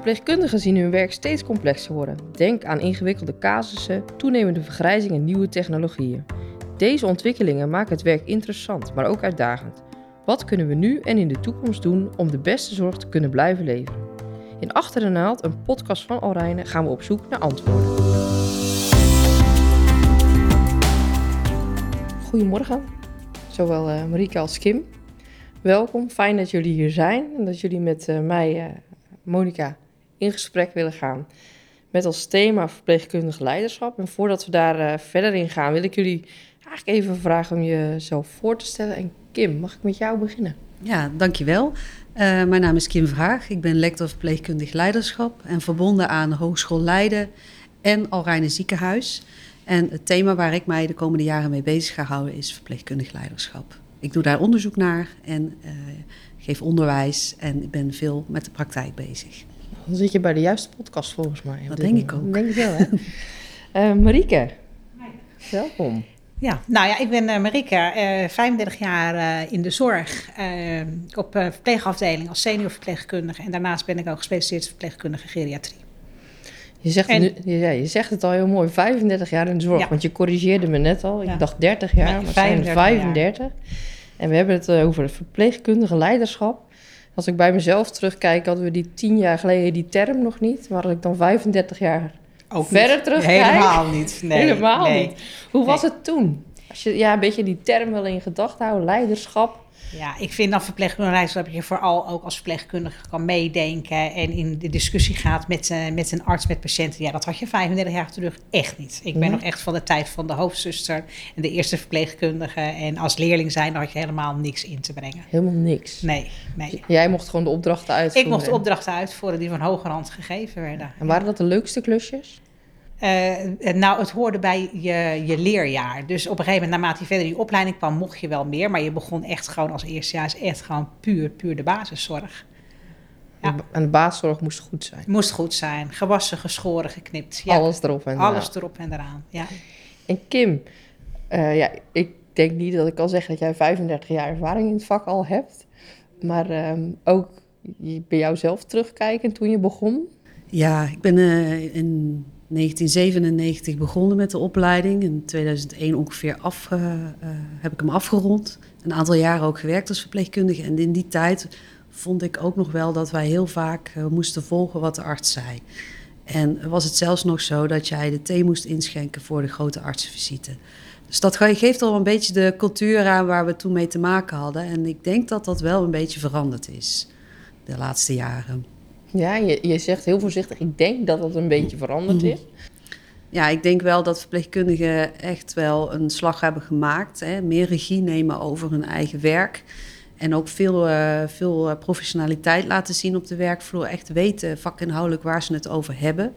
Verpleegkundigen zien hun werk steeds complexer worden. Denk aan ingewikkelde casussen, toenemende vergrijzing en nieuwe technologieën. Deze ontwikkelingen maken het werk interessant, maar ook uitdagend. Wat kunnen we nu en in de toekomst doen om de beste zorg te kunnen blijven leveren? In Achter de Naald, een podcast van Alrijnen, gaan we op zoek naar antwoorden. Goedemorgen, zowel uh, Marika als Kim. Welkom, fijn dat jullie hier zijn en dat jullie met uh, mij, uh, Monika, in gesprek willen gaan. Met als thema verpleegkundig leiderschap. En voordat we daar verder in gaan, wil ik jullie eigenlijk even vragen om jezelf voor te stellen. En Kim, mag ik met jou beginnen? Ja, dankjewel. Uh, mijn naam is Kim Vraag. Ik ben lector verpleegkundig leiderschap en verbonden aan Hogeschool Leiden en Alrijne Ziekenhuis. En het thema waar ik mij de komende jaren mee bezig ga houden is verpleegkundig leiderschap. Ik doe daar onderzoek naar en uh, geef onderwijs en ik ben veel met de praktijk bezig. Dan zit je bij de juiste podcast volgens mij. Dat denk ik ook. Dat denk ik wel, hè? uh, Marieke, welkom. Ja, nou ja, ik ben uh, Marike, uh, 35 jaar uh, in de zorg op verpleegafdeling als senior verpleegkundige. En daarnaast ben ik ook gespecialiseerd verpleegkundige geriatrie. Je zegt, en, nu, ja, je zegt het al heel mooi, 35 jaar in de zorg. Ja. Want je corrigeerde me net al. Ik dacht 30 jaar, maar het zijn 35. Jaar. En we hebben het over het verpleegkundige leiderschap. Als ik bij mezelf terugkijk, hadden we die 10 jaar geleden die term nog niet. Maar als ik dan 35 jaar ook verder niet. terugkijk... Helemaal niet. Nee, helemaal nee. niet. Hoe was het toen? Als je ja, een beetje die term wel in gedachten houdt, leiderschap... Ja, ik vind dat verpleegkundige leiderschap je vooral ook als verpleegkundige kan meedenken en in de discussie gaat met, uh, met een arts, met patiënten. Ja, dat had je 35 jaar terug echt niet. Ik ben nog echt van de tijd van de hoofdzuster en de eerste verpleegkundige. En als leerling zijn, had je helemaal niks in te brengen. Helemaal niks. Nee, nee. Jij mocht gewoon de opdrachten uitvoeren. Ik mocht de opdrachten uitvoeren die van hogerhand gegeven werden. En waren dat de leukste klusjes? Uh, nou, het hoorde bij je, je leerjaar. Dus op een gegeven moment, naarmate je verder in die opleiding kwam, mocht je wel meer. Maar je begon echt gewoon als eerstejaars echt gewoon puur, puur de basiszorg. Ja. En de basiszorg moest goed zijn. Moest goed zijn. Gewassen, geschoren, geknipt. Ja. Alles erop en eraan. Alles erop en eraan, ja. En Kim, uh, ja, ik denk niet dat ik kan zeggen dat jij 35 jaar ervaring in het vak al hebt. Maar um, ook bij jou zelf terugkijken toen je begon. Ja, ik ben uh, in 1997 begonnen met de opleiding. In 2001 ongeveer uh, heb ik hem afgerond. Een aantal jaren ook gewerkt als verpleegkundige. En in die tijd vond ik ook nog wel dat wij heel vaak uh, moesten volgen wat de arts zei. En was het zelfs nog zo dat jij de thee moest inschenken voor de grote artsenvisite. Dus dat geeft al een beetje de cultuur aan waar we toen mee te maken hadden. En ik denk dat dat wel een beetje veranderd is de laatste jaren. Ja, je, je zegt heel voorzichtig, ik denk dat het een beetje veranderd is. Ja, ik denk wel dat verpleegkundigen echt wel een slag hebben gemaakt. Hè? Meer regie nemen over hun eigen werk. En ook veel, uh, veel professionaliteit laten zien op de werkvloer. Echt weten vakinhoudelijk waar ze het over hebben.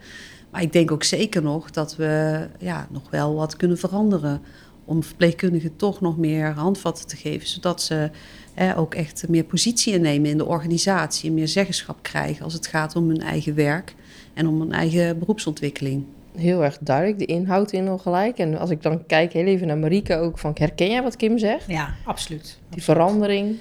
Maar ik denk ook zeker nog dat we ja, nog wel wat kunnen veranderen. Om verpleegkundigen toch nog meer handvatten te geven. Zodat ze eh, ook echt meer positie innemen in de organisatie. En meer zeggenschap krijgen als het gaat om hun eigen werk. En om hun eigen beroepsontwikkeling heel erg duidelijk, de inhoud in al gelijk. En als ik dan kijk heel even naar Marieke ook, van herken jij wat Kim zegt? Ja, absoluut. Die absoluut. verandering.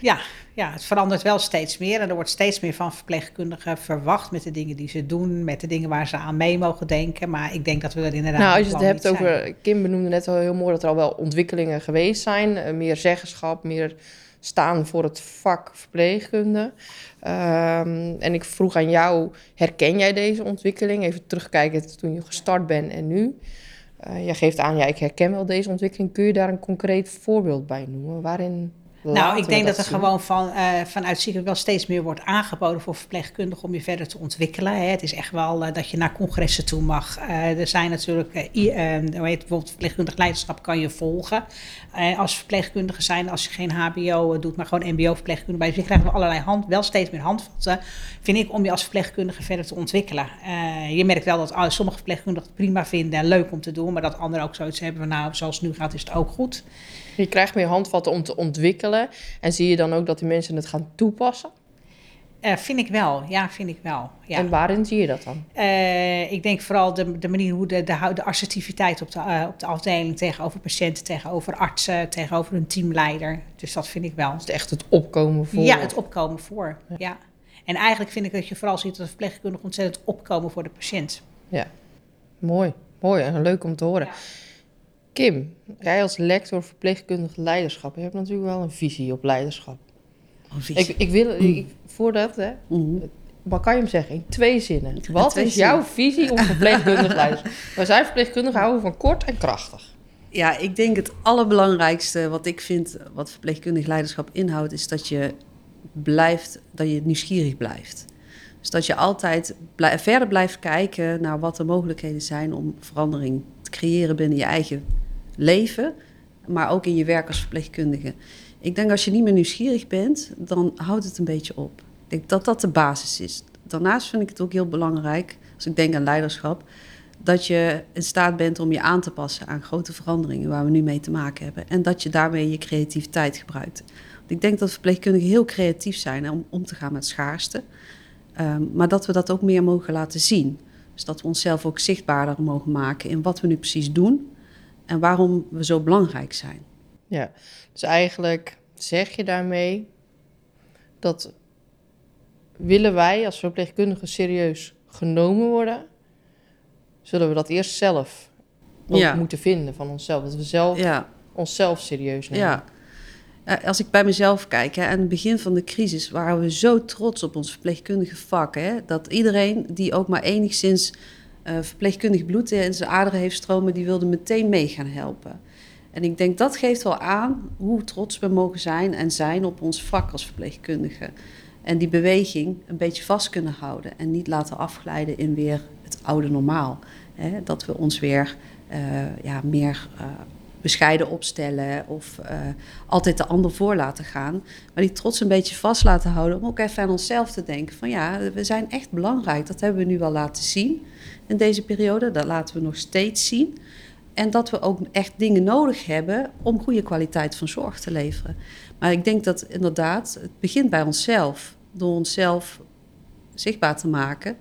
Ja, ja, het verandert wel steeds meer. En er wordt steeds meer van verpleegkundigen verwacht met de dingen die ze doen, met de dingen waar ze aan mee mogen denken. Maar ik denk dat we er inderdaad. Nou, als je het hebt zijn. over. Kim benoemde net al heel mooi dat er al wel ontwikkelingen geweest zijn. meer zeggenschap, meer staan voor het vak verpleegkunde. Um, en ik vroeg aan jou, herken jij deze ontwikkeling? Even terugkijken toen je gestart bent en nu. Uh, jij geeft aan, ja, ik herken wel deze ontwikkeling. Kun je daar een concreet voorbeeld bij noemen? Waarin nou, ik denk dat, dat er gewoon van, uh, vanuit ziekenhuis wel steeds meer wordt aangeboden voor verpleegkundigen om je verder te ontwikkelen. Hè. Het is echt wel uh, dat je naar congressen toe mag. Uh, er zijn natuurlijk, hoe heet bijvoorbeeld verpleegkundig leiderschap kan je volgen. als verpleegkundige zijn, als je geen HBO doet, maar gewoon MBO-verpleegkundige bij je krijgen we allerlei hand, wel steeds meer handvatten, vind ik, om je als verpleegkundige verder te ontwikkelen. je merkt wel dat oh, sommige verpleegkundigen het prima vinden en leuk om te doen, maar dat anderen ook zoiets hebben van nou, zoals het nu gaat, is het ook goed. Je krijgt meer handvatten om te ontwikkelen. En zie je dan ook dat die mensen het gaan toepassen? Uh, vind ik wel, ja, vind ik wel. Ja. En waarin zie je dat dan? Uh, ik denk vooral de, de manier hoe de, de, de assertiviteit op de, uh, op de afdeling tegenover patiënten, tegenover artsen, tegenover een teamleider. Dus dat vind ik wel. Dus echt het opkomen voor. Ja, het opkomen voor. Ja. ja. En eigenlijk vind ik dat je vooral ziet dat de verpleegkundigen ontzettend opkomen voor de patiënt. Ja, mooi. Mooi en leuk om te horen. Kim, jij als lector verpleegkundig leiderschap, je hebt natuurlijk wel een visie op leiderschap. Oh, visie. Ik, ik wil, ik, voordat, hè, maar kan je hem zeggen in twee zinnen? Wat twee is jouw visie op verpleegkundig leiderschap? Wij zijn verpleegkundigen, houden van kort en krachtig. Ja, ik denk het allerbelangrijkste wat ik vind, wat verpleegkundig leiderschap inhoudt, is dat je blijft, dat je nieuwsgierig blijft. Dus dat je altijd blij- verder blijft kijken naar wat de mogelijkheden zijn om verandering te creëren binnen je eigen leven, maar ook in je werk als verpleegkundige. Ik denk als je niet meer nieuwsgierig bent, dan houdt het een beetje op. Ik denk dat dat de basis is. Daarnaast vind ik het ook heel belangrijk, als ik denk aan leiderschap, dat je in staat bent om je aan te passen aan grote veranderingen waar we nu mee te maken hebben. En dat je daarmee je creativiteit gebruikt. Ik denk dat verpleegkundigen heel creatief zijn om om te gaan met schaarste. Ehm, maar dat we dat ook meer mogen laten zien. Dus dat we onszelf ook zichtbaarder mogen maken in wat we nu precies doen en waarom we zo belangrijk zijn. Ja, dus eigenlijk zeg je daarmee dat willen wij als verpleegkundigen serieus genomen worden, zullen we dat eerst zelf ook Ja. moeten vinden van onszelf. Dat we zelf Ja, onszelf serieus nemen. ja. Eh, Als ik bij mezelf kijk, hè, aan het begin van de crisis waren we zo trots op ons verpleegkundige vak. Hè, dat iedereen die ook maar enigszins verpleegkundig bloed in zijn aderen heeft stromen, die wilde meteen mee gaan helpen. En ik denk dat geeft wel aan hoe trots we mogen zijn en zijn op ons vak als verpleegkundige. En die beweging een beetje vast kunnen houden en niet laten afglijden in weer het oude normaal. Hè, dat we ons weer eh, ja, meer eh, bescheiden opstellen of eh, altijd de ander voor laten gaan. Maar die trots een beetje vast laten houden om ook even aan onszelf te denken van ja, we zijn echt belangrijk. Dat hebben we nu wel laten zien in deze periode. Dat laten we nog steeds zien. En dat we ook echt dingen nodig hebben om goede kwaliteit van zorg te leveren. Maar ik denk dat inderdaad, het begint bij onszelf. Door onszelf zichtbaar te maken.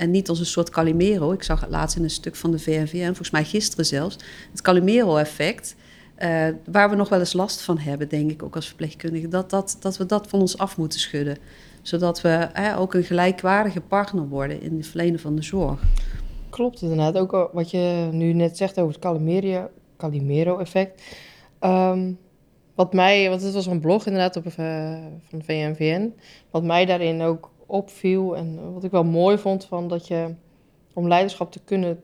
En niet als een soort Calimero. Ik zag het laatst in een stuk van de VNVN, volgens mij gisteren zelfs. Het Calimero-effect. eh, waar we nog wel eens last van hebben, denk ik ook als verpleegkundige. Dat, dat, dat we dat van ons af moeten schudden. Zodat we ook een gelijkwaardige partner worden in het verlenen van de zorg. Klopt inderdaad. Ook wat je nu net zegt over het Calimero- Calimero-effect. Ehm, wat mij, want het was een blog inderdaad op, eh, van de VNVN. Wat mij daarin ook opviel en wat ik wel mooi vond, van dat je om leiderschap te kunnen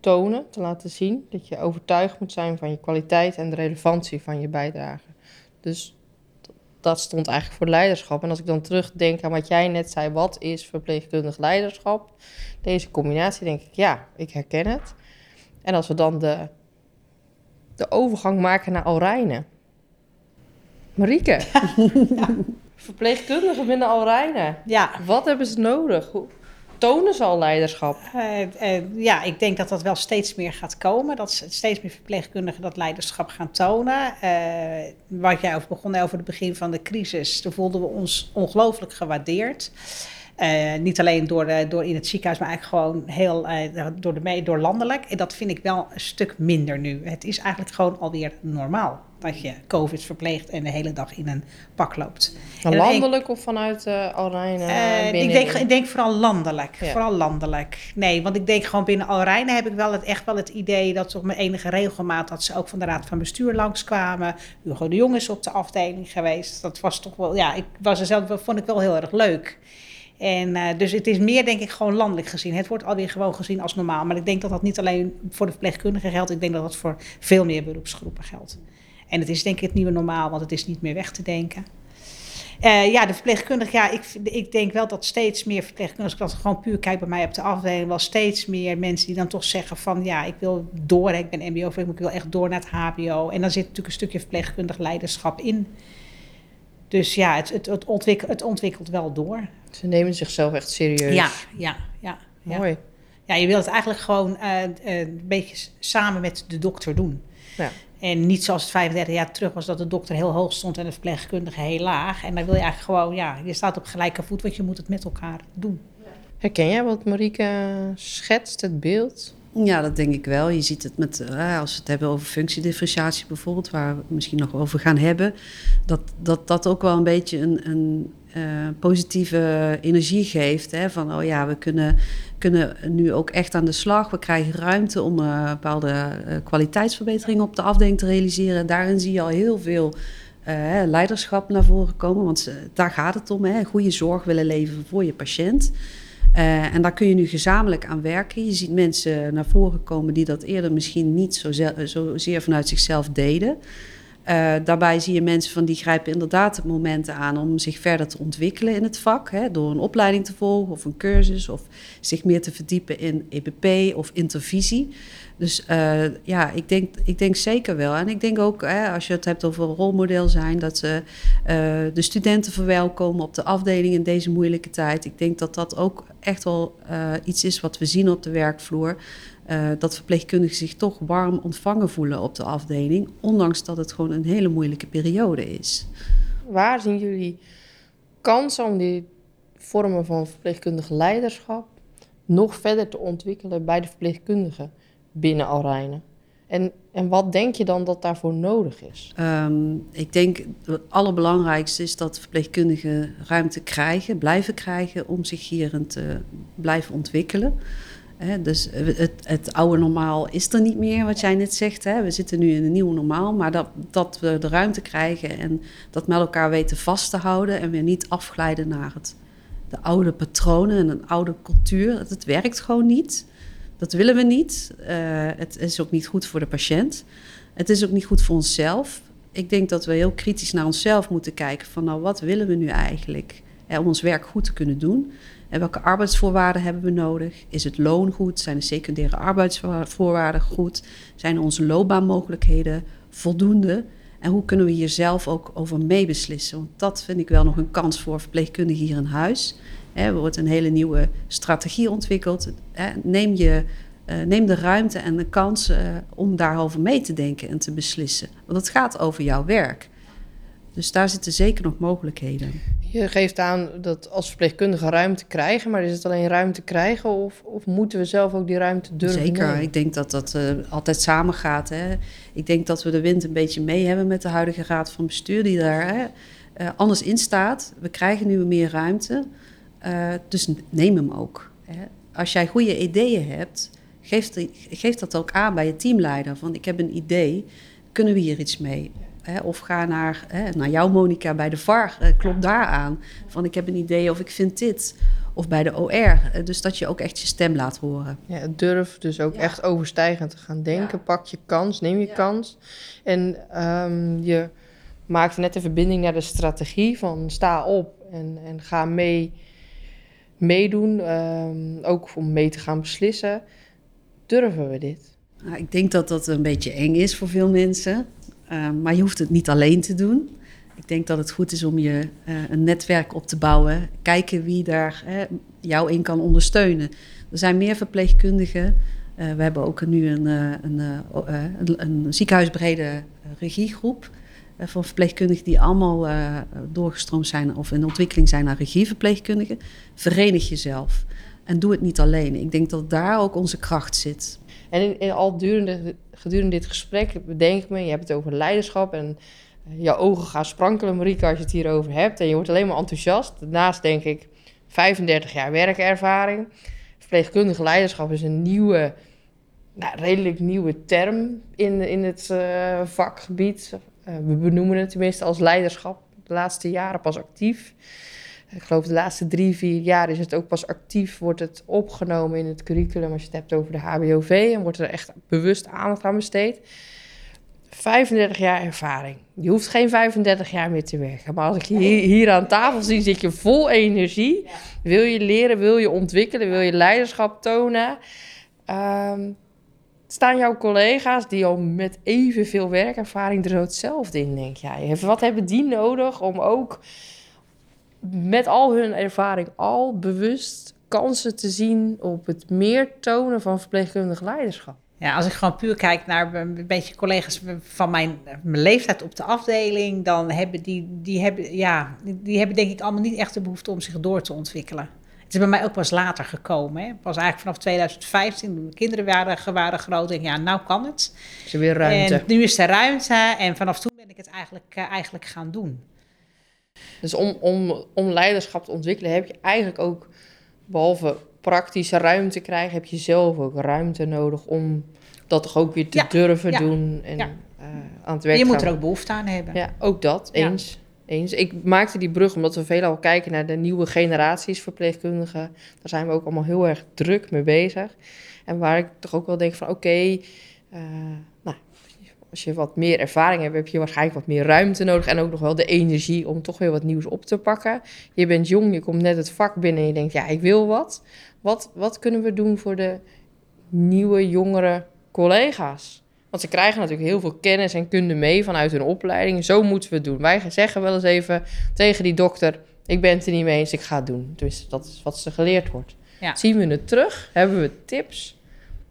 tonen, te laten zien, dat je overtuigd moet zijn van je kwaliteit en de relevantie van je bijdrage. Dus dat stond eigenlijk voor leiderschap. En als ik dan terugdenk aan wat jij net zei, wat is verpleegkundig leiderschap? Deze combinatie denk ik, ja, ik herken het. En als we dan de, de overgang maken naar Alrijnen. Marieke, verpleegkundigen binnen Alrijnen. Ja, Wat hebben ze nodig? Hoe tonen ze al leiderschap? Eh, eh, ja, ik denk dat dat wel steeds meer gaat komen. Dat steeds meer verpleegkundigen dat leiderschap gaan tonen. Eh, wat jij over begon over het begin van de crisis, toen voelden we ons ongelooflijk gewaardeerd. Eh, niet alleen door, de, door in het ziekenhuis, maar eigenlijk gewoon heel eh, door, de, me- door landelijk. En dat vind ik wel een stuk minder nu. Het is eigenlijk gewoon alweer normaal dat je COVID verpleegt en de hele dag in een pak loopt. En landelijk of vanuit uh, Alrijnen? eh, ik, denk, ik denk vooral landelijk. Ja. Vooral landelijk. Nee, want ik denk gewoon binnen Alrijnen heb ik wel het, echt wel het idee dat op met enige regelmaat dat ze ook van de Raad van Bestuur langskwamen. Hugo de Jong is op de afdeling geweest. Dat was toch wel, ja, ik was er zelf, vond ik wel heel erg leuk. En eh, dus het is meer denk ik gewoon landelijk gezien. Het wordt alweer gewoon gezien als normaal. Maar ik denk dat dat niet alleen voor de verpleegkundigen geldt. Ik denk dat dat voor veel meer beroepsgroepen geldt. En het is denk ik het nieuwe normaal, want het is niet meer weg te denken. Eh, ja, de verpleegkundige, ja, ik, ik denk wel dat steeds meer verpleegkundigen, als ik dan gewoon puur kijk bij mij op de afdeling, wel steeds meer mensen die dan toch zeggen van ja, ik wil door, ik ben MBO, ik wil echt door naar het HBO. En dan zit natuurlijk een stukje verpleegkundig leiderschap in. Dus ja, het, het, het, ontwik- het ontwikkelt wel door. Ze nemen zichzelf echt serieus. Ja, ja, ja. ja. Mooi. Ja, je wilt het eigenlijk gewoon eh, eh, een beetje samen met de dokter doen. Ja. En niet zoals het 35 jaar terug was dat de dokter heel hoog stond en de verpleegkundige heel laag. En dan wil je eigenlijk gewoon, ja, je staat op gelijke voet, want je moet het met elkaar doen. Herken jij wat Marieke schetst, het beeld? Ja, dat denk ik wel. Je ziet het met, eh, als we het hebben over functiedifferentiatie bijvoorbeeld, waar we het misschien nog over gaan hebben, dat dat, dat ook wel een beetje een, een positieve energie geeft. Hè, van, oh ja, we kunnen, kunnen nu ook echt aan de slag. We krijgen ruimte om bepaalde kwaliteitsverbeteringen op de afdeling te realiseren. Daarin zie je al heel veel leiderschap naar voren komen. Want daar gaat het om, hè, goede zorg willen leveren voor je patiënt. Uh, en daar kun je nu gezamenlijk aan werken. Je ziet mensen naar voren komen die dat eerder misschien niet zo zozeer vanuit zichzelf deden. Uh, daarbij zie je mensen van die grijpen inderdaad momenten aan om zich verder te ontwikkelen in het vak. Hè, door een opleiding te volgen of een cursus of zich meer te verdiepen in EBP of intervisie. Dus uh, ja, ik denk, ik denk zeker wel. En ik denk ook, hè, als je het hebt over een rolmodel zijn, dat ze uh, de studenten verwelkomen op de afdeling in deze moeilijke tijd. Ik denk dat dat ook echt wel iets is wat we zien op de werkvloer. Dat verpleegkundigen zich toch warm ontvangen voelen op de afdeling, ondanks dat het gewoon een hele moeilijke periode is. Waar zien jullie kansen om die vormen van verpleegkundig leiderschap nog verder te ontwikkelen bij de verpleegkundigen? binnen Alrijnen? En, en wat denk je dan dat daarvoor nodig is? Um, ik denk het allerbelangrijkste is dat verpleegkundigen ruimte krijgen, blijven krijgen om zich hierin te blijven ontwikkelen. Dus het, het, oude normaal is er niet meer, wat jij net zegt. Hè. We zitten nu in een nieuw normaal, maar dat, dat we de ruimte krijgen en dat met elkaar weten vast te houden en weer niet afglijden naar het, de oude patronen en een oude cultuur. Het werkt gewoon niet. Dat willen we niet. Uh, het is ook niet goed voor de patiënt. Het is ook niet goed voor onszelf. Ik denk dat we heel kritisch naar onszelf moeten kijken van nou wat willen we nu eigenlijk hè, om ons werk goed te kunnen doen. En welke arbeidsvoorwaarden hebben we nodig? Is het loon goed? Zijn de secundaire arbeidsvoorwaarden goed? Zijn onze loopbaanmogelijkheden voldoende? En hoe kunnen we hier zelf ook over meebeslissen? Want dat vind ik wel nog een kans voor verpleegkundigen hier in huis. Er wordt een hele nieuwe strategie ontwikkeld. Neem, je, eh, neem de ruimte en de kans uh, om daarover mee te denken en te beslissen. Want het gaat over jouw werk. Dus daar zitten zeker nog mogelijkheden. Je geeft aan dat als verpleegkundige ruimte krijgen, maar is het alleen ruimte krijgen of, of moeten we zelf ook die ruimte durven Zeker, ik denk dat dat uh, altijd samen gaat. Hè. Ik denk dat we de wind een beetje mee hebben met de huidige raad van bestuur die daar hè, anders in staat. We krijgen nu meer ruimte. Uh, dus neem hem ook. Hè. Als jij goede ideeën hebt, geef, geef, dat ook aan bij je teamleider. Van ik heb een idee, kunnen we hier iets mee? Hè, of ga naar, hè, naar jou, Monica, bij de VAR. Uh, klop daar aan. Van ik heb een idee of ik vind dit. Of bij de OR. Uh, dus dat je ook echt je stem laat horen. Ja, durf dus ook echt overstijgend te gaan denken. Pak je kans, neem je kans. En um, je maakt net de verbinding naar de strategie van sta op en, en ga mee meedoen, ehm, ook om mee te gaan beslissen. Durven we dit? Nou, ik denk dat dat een beetje eng is voor veel mensen, ehm, maar je hoeft het niet alleen te doen. Ik denk dat het goed is om je uh, een netwerk op te bouwen, kijken wie daar jou in kan ondersteunen. Er zijn meer verpleegkundigen. Uh, we hebben ook nu een, uh, een, een, ziekenhuisbrede regiegroep. Eh, van verpleegkundigen die allemaal doorgestroomd zijn of in ontwikkeling zijn naar regieverpleegkundigen. Verenig jezelf en doe het niet alleen. Ik denk dat daar ook onze kracht zit. En in, al durende, gedurende dit gesprek bedenk ik me, je hebt het over leiderschap en uh, jouw ogen gaan sprankelen, Marieke, als je het hierover hebt. En je wordt alleen maar enthousiast. Daarnaast denk ik 35 jaar werkervaring. Verpleegkundig leiderschap is een nieuwe, nou, redelijk nieuwe term in, in het uh, vakgebied eh, we benoemen het tenminste als leiderschap de laatste jaren pas actief. Ik geloof de laatste drie, vier jaar is het ook pas actief, wordt het opgenomen in het curriculum als je het hebt over de HBOV en wordt er echt bewust aandacht aan besteed. 35 jaar ervaring. Je hoeft geen 35 jaar meer te werken. Maar als ik je hier, aan tafel zie, zit je vol energie. Wil je leren, wil je ontwikkelen, wil je leiderschap tonen. Um, staan jouw collega's die al met evenveel werkervaring er zo hetzelfde in, denk jij? Wat hebben die nodig om ook met al hun ervaring al bewust kansen te zien op het meer tonen van verpleegkundig leiderschap? Ja, als ik gewoon puur kijk naar een beetje collega's van mijn, mijn leeftijd op de afdeling, dan hebben die, die, hebben, ja, die hebben denk ik allemaal niet echt de behoefte om zich door te ontwikkelen. Het is bij mij ook pas later gekomen. Hè. Pas eigenlijk vanaf 2015, toen de kinderen waren, waren groot. Denk ik, ja, nou kan het. Is er weer ruimte. En nu is er ruimte. En vanaf toen ben ik het eigenlijk, uh, eigenlijk gaan doen. Dus om, om, om leiderschap te ontwikkelen heb je eigenlijk ook, behalve praktische ruimte krijgen, heb je zelf ook ruimte nodig om dat toch ook weer te durven doen en ja. uh, aan het werk Je moet er ook behoefte aan hebben. Ja, ook dat, eens. eens. Ik maakte die brug omdat we veelal kijken naar de nieuwe generaties verpleegkundigen. Daar zijn we ook allemaal heel erg druk mee bezig. En waar ik toch ook wel denk van oké, eh, als je wat meer ervaring hebt, heb je waarschijnlijk wat meer ruimte nodig en ook nog wel de energie om toch weer wat nieuws op te pakken. Je bent jong, je komt net het vak binnen en je denkt, ja, ik wil wat. Wat, wat kunnen we doen voor de nieuwe, jongere collega's? Want ze krijgen natuurlijk heel veel kennis en kunde mee vanuit hun opleiding. Zo moeten we het doen. Wij zeggen wel eens even tegen die dokter: Ik ben het er niet mee eens, ik ga het doen. Dus dat is wat ze geleerd wordt. Zien we het terug? Hebben we tips?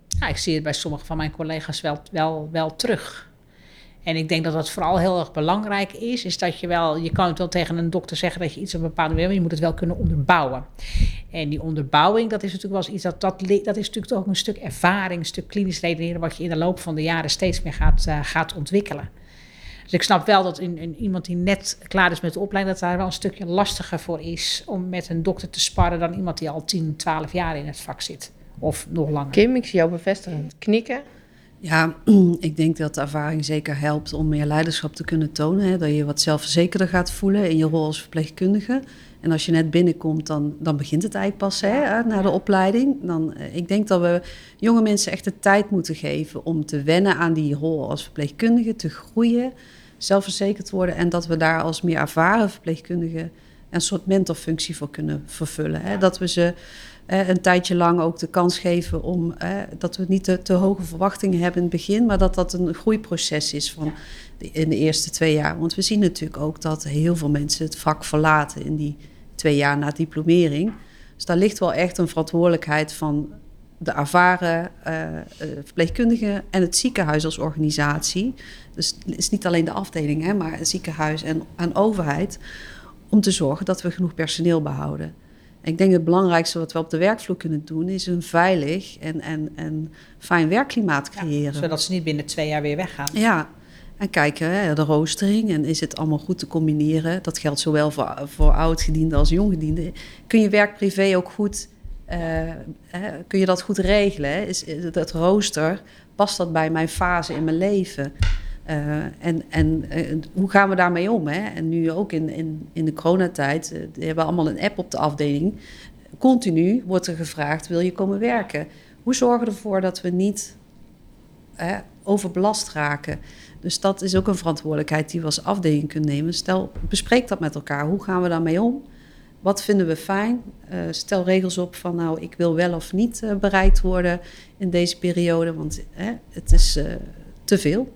Ja, ik zie het bij sommige van mijn collega's wel, wel, wel terug. En ik denk dat wat vooral heel erg belangrijk is, is dat je wel, je kan het wel tegen een dokter zeggen dat je iets op een bepaalde manier, maar je moet het wel kunnen onderbouwen. En die onderbouwing, dat is natuurlijk wel iets dat, dat, dat is natuurlijk ook een stuk ervaring, een stuk klinisch redeneren, wat je in de loop van de jaren steeds meer gaat, uh, gaat ontwikkelen. Dus ik snap wel dat in, in, iemand die net klaar is met de opleiding, dat daar wel een stukje lastiger voor is om met een dokter te sparren dan iemand die al 10, 12 jaar in het vak zit. Of nog langer. Kim, ik zie jou bevestigend knikken. Ja, ik denk dat de ervaring zeker helpt om meer leiderschap te kunnen tonen. Hè? Dat je wat zelfverzekerder gaat voelen in je rol als verpleegkundige. En als je net binnenkomt, dan, dan begint het eigenlijk pas hè, na de opleiding. Dan, eh, ik denk dat we jonge mensen echt de tijd moeten geven om te wennen aan die rol als verpleegkundige, te groeien, zelfverzekerd worden. En dat we daar als meer ervaren verpleegkundige een soort mentorfunctie voor kunnen vervullen. Hè? Dat we ze een tijdje lang ook de kans geven om dat we niet te, te, hoge verwachtingen hebben in het begin, maar dat dat een groeiproces is van in de eerste twee jaar. Want we zien natuurlijk ook dat heel veel mensen het vak verlaten in die twee jaar na diplomering. Dus daar ligt wel echt een verantwoordelijkheid van de ervaren uh, verpleegkundigen en het ziekenhuis als organisatie. Dus het is niet alleen de afdeling, hè, maar het ziekenhuis en, en overheid. Om te zorgen dat we genoeg personeel behouden. Ik denk het belangrijkste wat we op de werkvloer kunnen doen, is een veilig en, en, en fijn werkklimaat creëren. zodat ze niet binnen twee jaar weer weggaan. Ja, en kijken, hè, de roostering en is het allemaal goed te combineren. Dat geldt zowel voor, voor oudgedienden als jonggedienden. Kun je werk privé ook goed, uh, hè, kun je dat goed regelen? Hè? Is, dat rooster, past dat bij mijn fase in mijn leven? Uh, en en uh, hoe gaan we daarmee om? Hè? En nu ook in, in, in de coronatijd, uh, we hebben allemaal een app op de afdeling. Continu wordt er gevraagd, wil je komen werken? Hoe zorgen we ervoor dat we niet overbelast raken? Dus dat is ook een verantwoordelijkheid die we als afdeling kunnen nemen. Stel, bespreek dat met elkaar. Hoe gaan we daarmee om? Wat vinden we fijn? stel regels op van nou, ik wil wel of niet bereid worden in deze periode, want het is te veel.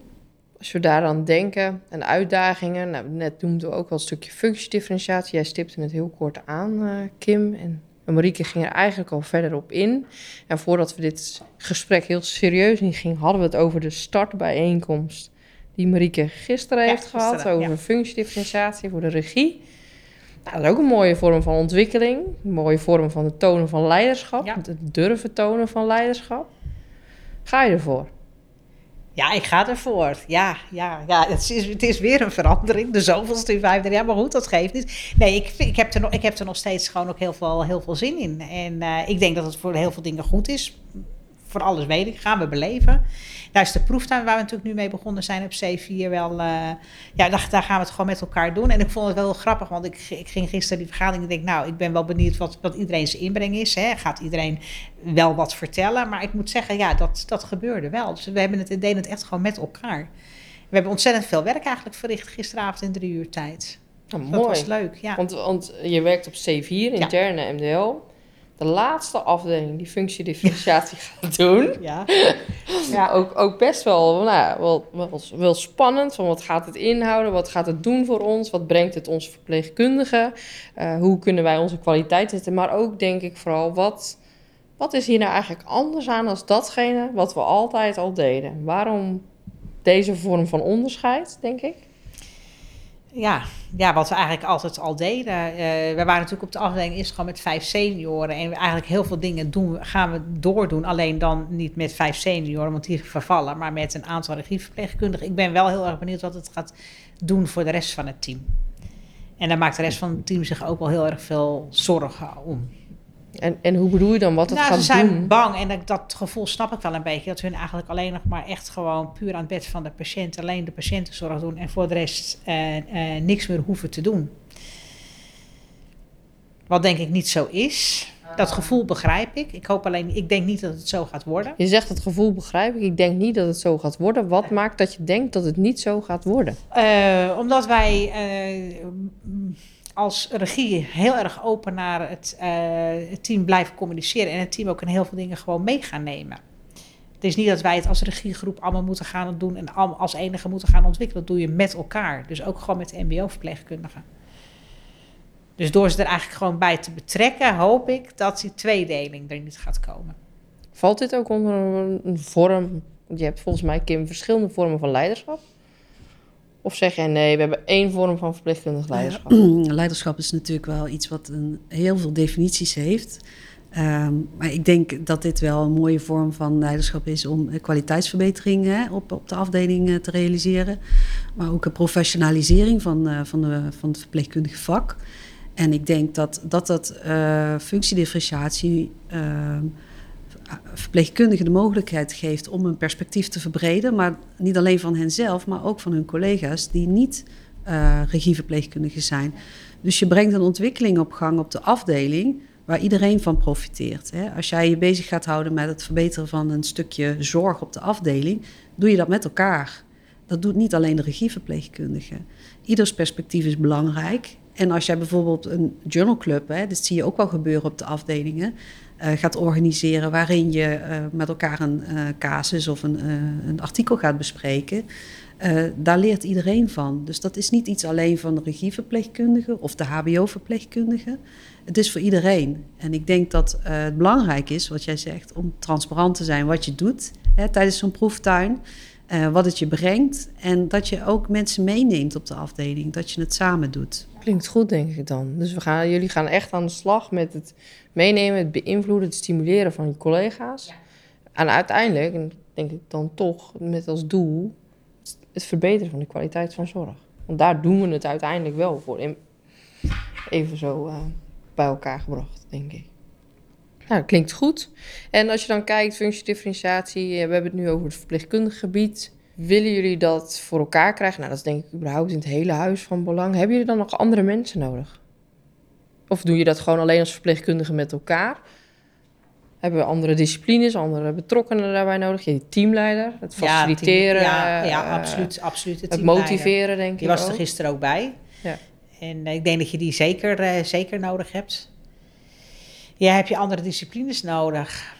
Als we daaraan denken en uitdagingen, nou, net noemden we ook wel een stukje functiedifferentiatie. Jij stipte het heel kort aan, uh, Kim. En Marieke ging er eigenlijk al verder op in. En voordat we dit gesprek heel serieus ingingen, hadden we het over de startbijeenkomst die Marieke gisteren heeft gehad. Over ja. functiedifferentiatie voor de regie. Nou, dat is ook een mooie vorm van ontwikkeling. Een mooie vorm van het tonen van leiderschap. Het durven tonen van leiderschap. Ga je ervoor? Ja, ik ga ervoor. Ja, ja, ja het, is, het is weer een verandering. De zoveelste in vijf jaar. Maar goed, dat geeft niet. Nee, ik, ik, heb er nog, ik heb er nog steeds gewoon ook heel veel, heel veel zin in. En uh, ik denk dat het voor heel veel dingen goed is. Voor alles weet ik. Gaan we beleven. Daar is de proeftuin waar we natuurlijk nu mee begonnen zijn op C4 wel. Uh, ja, daar, daar, gaan we het gewoon met elkaar doen. En ik vond het wel grappig, want ik, ik ging gisteren die vergadering en denk, nou, ik ben wel benieuwd wat, wat iedereen zijn inbreng is. Hè. Gaat iedereen wel wat vertellen? Maar ik moet zeggen, ja, dat, dat gebeurde wel. Dus we hebben het, deden het echt gewoon met elkaar. We hebben ontzettend veel werk eigenlijk verricht gisteravond in drie uur tijd. Oh, mooi. Dat was leuk, ja. Want, want je werkt op C4, interne MDL de laatste afdeling die functiedifferentiatie gaat doen. Ja. ja. Ook, ook best wel, nou, wel, wel, wel, spannend. Van wat gaat het inhouden? Wat gaat het doen voor ons? Wat brengt het ons verpleegkundigen? Uh, hoe kunnen wij onze kwaliteit zetten? Maar ook denk ik vooral, wat, wat is hier nou eigenlijk anders aan als datgene wat we altijd al deden? Waarom deze vorm van onderscheid, denk ik? Ja, ja, wat we eigenlijk altijd al deden. Uh, we waren natuurlijk op de afdeling gewoon met vijf senioren. En eigenlijk heel veel dingen doen, gaan we doordoen. Alleen dan niet met vijf senioren, want die vervallen. Maar met een aantal regieverpleegkundigen. Ik ben wel heel erg benieuwd wat het gaat doen voor de rest van het team. En daar maakt de rest van het team zich ook wel heel erg veel zorgen om. En, en hoe bedoel je dan wat het nou, gaat ze zijn doen? bang en dat, dat gevoel snap ik wel een beetje. Dat hun eigenlijk alleen nog maar echt gewoon puur aan het bed van de patiënt, alleen de patiëntenzorg doen en voor de rest eh, eh, niks meer hoeven te doen. Wat denk ik niet zo is. Dat gevoel begrijp ik. Ik hoop alleen, ik denk niet dat het zo gaat worden. Je zegt het gevoel begrijp ik. Ik denk niet dat het zo gaat worden. Wat maakt dat je denkt dat het niet zo gaat worden? Eh, omdat wij als regie heel erg open naar het, eh, het team blijven communiceren. En het team ook in heel veel dingen gewoon mee gaan nemen. Het is niet dat wij het als regiegroep allemaal moeten gaan doen en als enige moeten gaan ontwikkelen. Dat doe je met elkaar. Dus ook gewoon met de MBO-verpleegkundigen. Dus door ze er eigenlijk gewoon bij te betrekken, hoop ik dat die tweedeling er niet gaat komen. Valt dit ook onder een vorm? Je hebt volgens mij, Kim, verschillende vormen van leiderschap. Of zeg jij nee, we hebben één vorm van verpleegkundig leiderschap? leiderschap is natuurlijk wel iets wat een, heel veel definities heeft. Um, maar ik denk dat dit wel een mooie vorm van leiderschap is om kwaliteitsverbetering hè, op, op de afdeling uh, te realiseren. Maar ook een professionalisering van, uh, van, de, van het verpleegkundige vak. En ik denk dat dat, dat functiedifferentiatie uh, verpleegkundigen de mogelijkheid geeft om een perspectief te verbreden. Maar niet alleen van henzelf, maar ook van hun collega's die niet uh, regieverpleegkundigen zijn. Dus je brengt een ontwikkeling op gang op de afdeling waar iedereen van profiteert. Hè. Als jij je bezig gaat houden met het verbeteren van een stukje zorg op de afdeling, doe je dat met elkaar. Dat doet niet alleen de regieverpleegkundige. Ieders perspectief is belangrijk. En als jij bijvoorbeeld een journalclub, dat zie je ook wel gebeuren op de afdelingen, uh, gaat organiseren waarin je uh, met elkaar een uh, casus of een, een, artikel gaat bespreken, daar leert iedereen van. Dus dat is niet iets alleen van de regieverpleegkundige of de HBO-verpleegkundige. Het is voor iedereen. En ik denk dat het belangrijk is, wat jij zegt, om transparant te zijn wat je doet hè, tijdens zo'n proeftuin. Uh, wat het je brengt. En dat je ook mensen meeneemt op de afdeling. Dat je het samen doet. Klinkt goed, denk ik dan. Dus we gaan, jullie gaan echt aan de slag met het meenemen, het beïnvloeden, het stimuleren van je collega's. En uiteindelijk, en denk ik dan toch met als doel, het verbeteren van de kwaliteit van zorg. Want daar doen we het uiteindelijk wel voor. Even zo uh, bij elkaar gebracht, denk ik. Nou, klinkt goed. En als je dan kijkt, functiedifferentiatie, we hebben het nu over het verpleegkundig gebied. Willen jullie dat voor elkaar krijgen? Nou, dat is denk ik überhaupt in het hele huis van belang. Hebben jullie dan nog andere mensen nodig? Of doe je dat gewoon alleen als verpleegkundige met elkaar? Hebben we andere disciplines, andere betrokkenen daarbij nodig? Je teamleider, het faciliteren. Ja, team, ja, ja absoluut, absoluut. Het, het motiveren, denk ik. Die was ook. er gisteren ook bij. Ja. En ik denk dat je die zeker, uh, zeker nodig hebt. Ja, heb je andere disciplines nodig?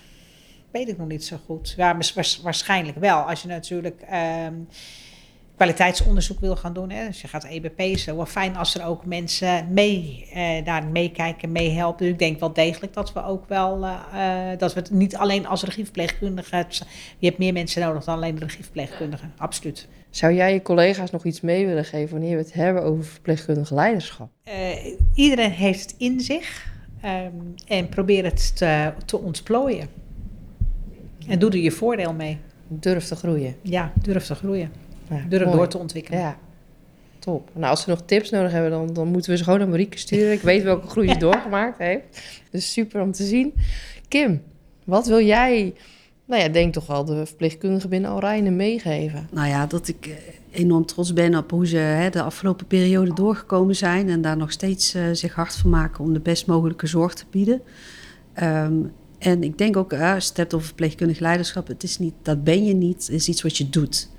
Weet ik nog niet zo goed. Ja, waarschijnlijk wel. Als je natuurlijk um, kwaliteitsonderzoek wil gaan doen. Hè, dus je gaat EBP, is wel fijn als er ook mensen mee, uh, daar meekijken, meehelpen. Dus ik denk wel degelijk dat we ook wel, uh, dat we het niet alleen als regieverpleegkundige, je hebt meer mensen nodig dan alleen de regieverpleegkundige. Absoluut. Zou jij je collega's nog iets mee willen geven wanneer we het hebben over verpleegkundig leiderschap? Uh, iedereen heeft het in zich. Um, en probeer het te, te ontplooien. En doe er je voordeel mee. Durf te groeien. Ja, durf te groeien. Ja, durf mooi. door te ontwikkelen. Ja, top. Nou, als ze nog tips nodig hebben, dan, dan moeten we ze gewoon naar Marieke sturen. Ik weet welke groei ze doorgemaakt heeft. Dus super om te zien. Kim, wat wil jij, nou ja, denk toch wel de verpleegkundige binnen Alrijne meegeven? Nou ja, dat ik enorm trots ben op hoe ze hè, de afgelopen periode doorgekomen zijn en daar nog steeds uh, zich hard voor maken om de best mogelijke zorg te bieden. Um, en ik denk ook, uh, als je het hebt over verpleegkundig leiderschap, het is niet, dat ben je niet, het is iets wat je doet.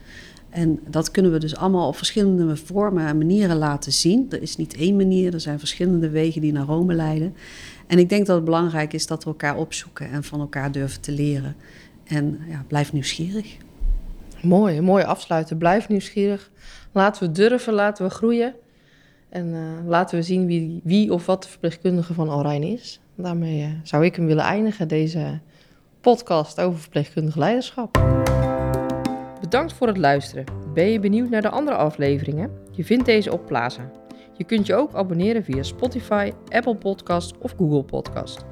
En dat kunnen we dus allemaal op verschillende vormen en manieren laten zien. Er is niet één manier, er zijn verschillende wegen die naar Rome leiden. En ik denk dat het belangrijk is dat we elkaar opzoeken en van elkaar durven te leren. En ja, blijf nieuwsgierig. Mooi, mooi afsluiten. Blijf nieuwsgierig. Laten we durven, laten we groeien. En uh, laten we zien wie, wie of wat de verpleegkundige van Alrijn is. Daarmee uh, zou ik hem willen eindigen, deze podcast over verpleegkundig leiderschap. Bedankt voor het luisteren. Ben je benieuwd naar de andere afleveringen? Je vindt deze op Plaza. Je kunt je ook abonneren via Spotify, Apple Podcast of Google Podcast.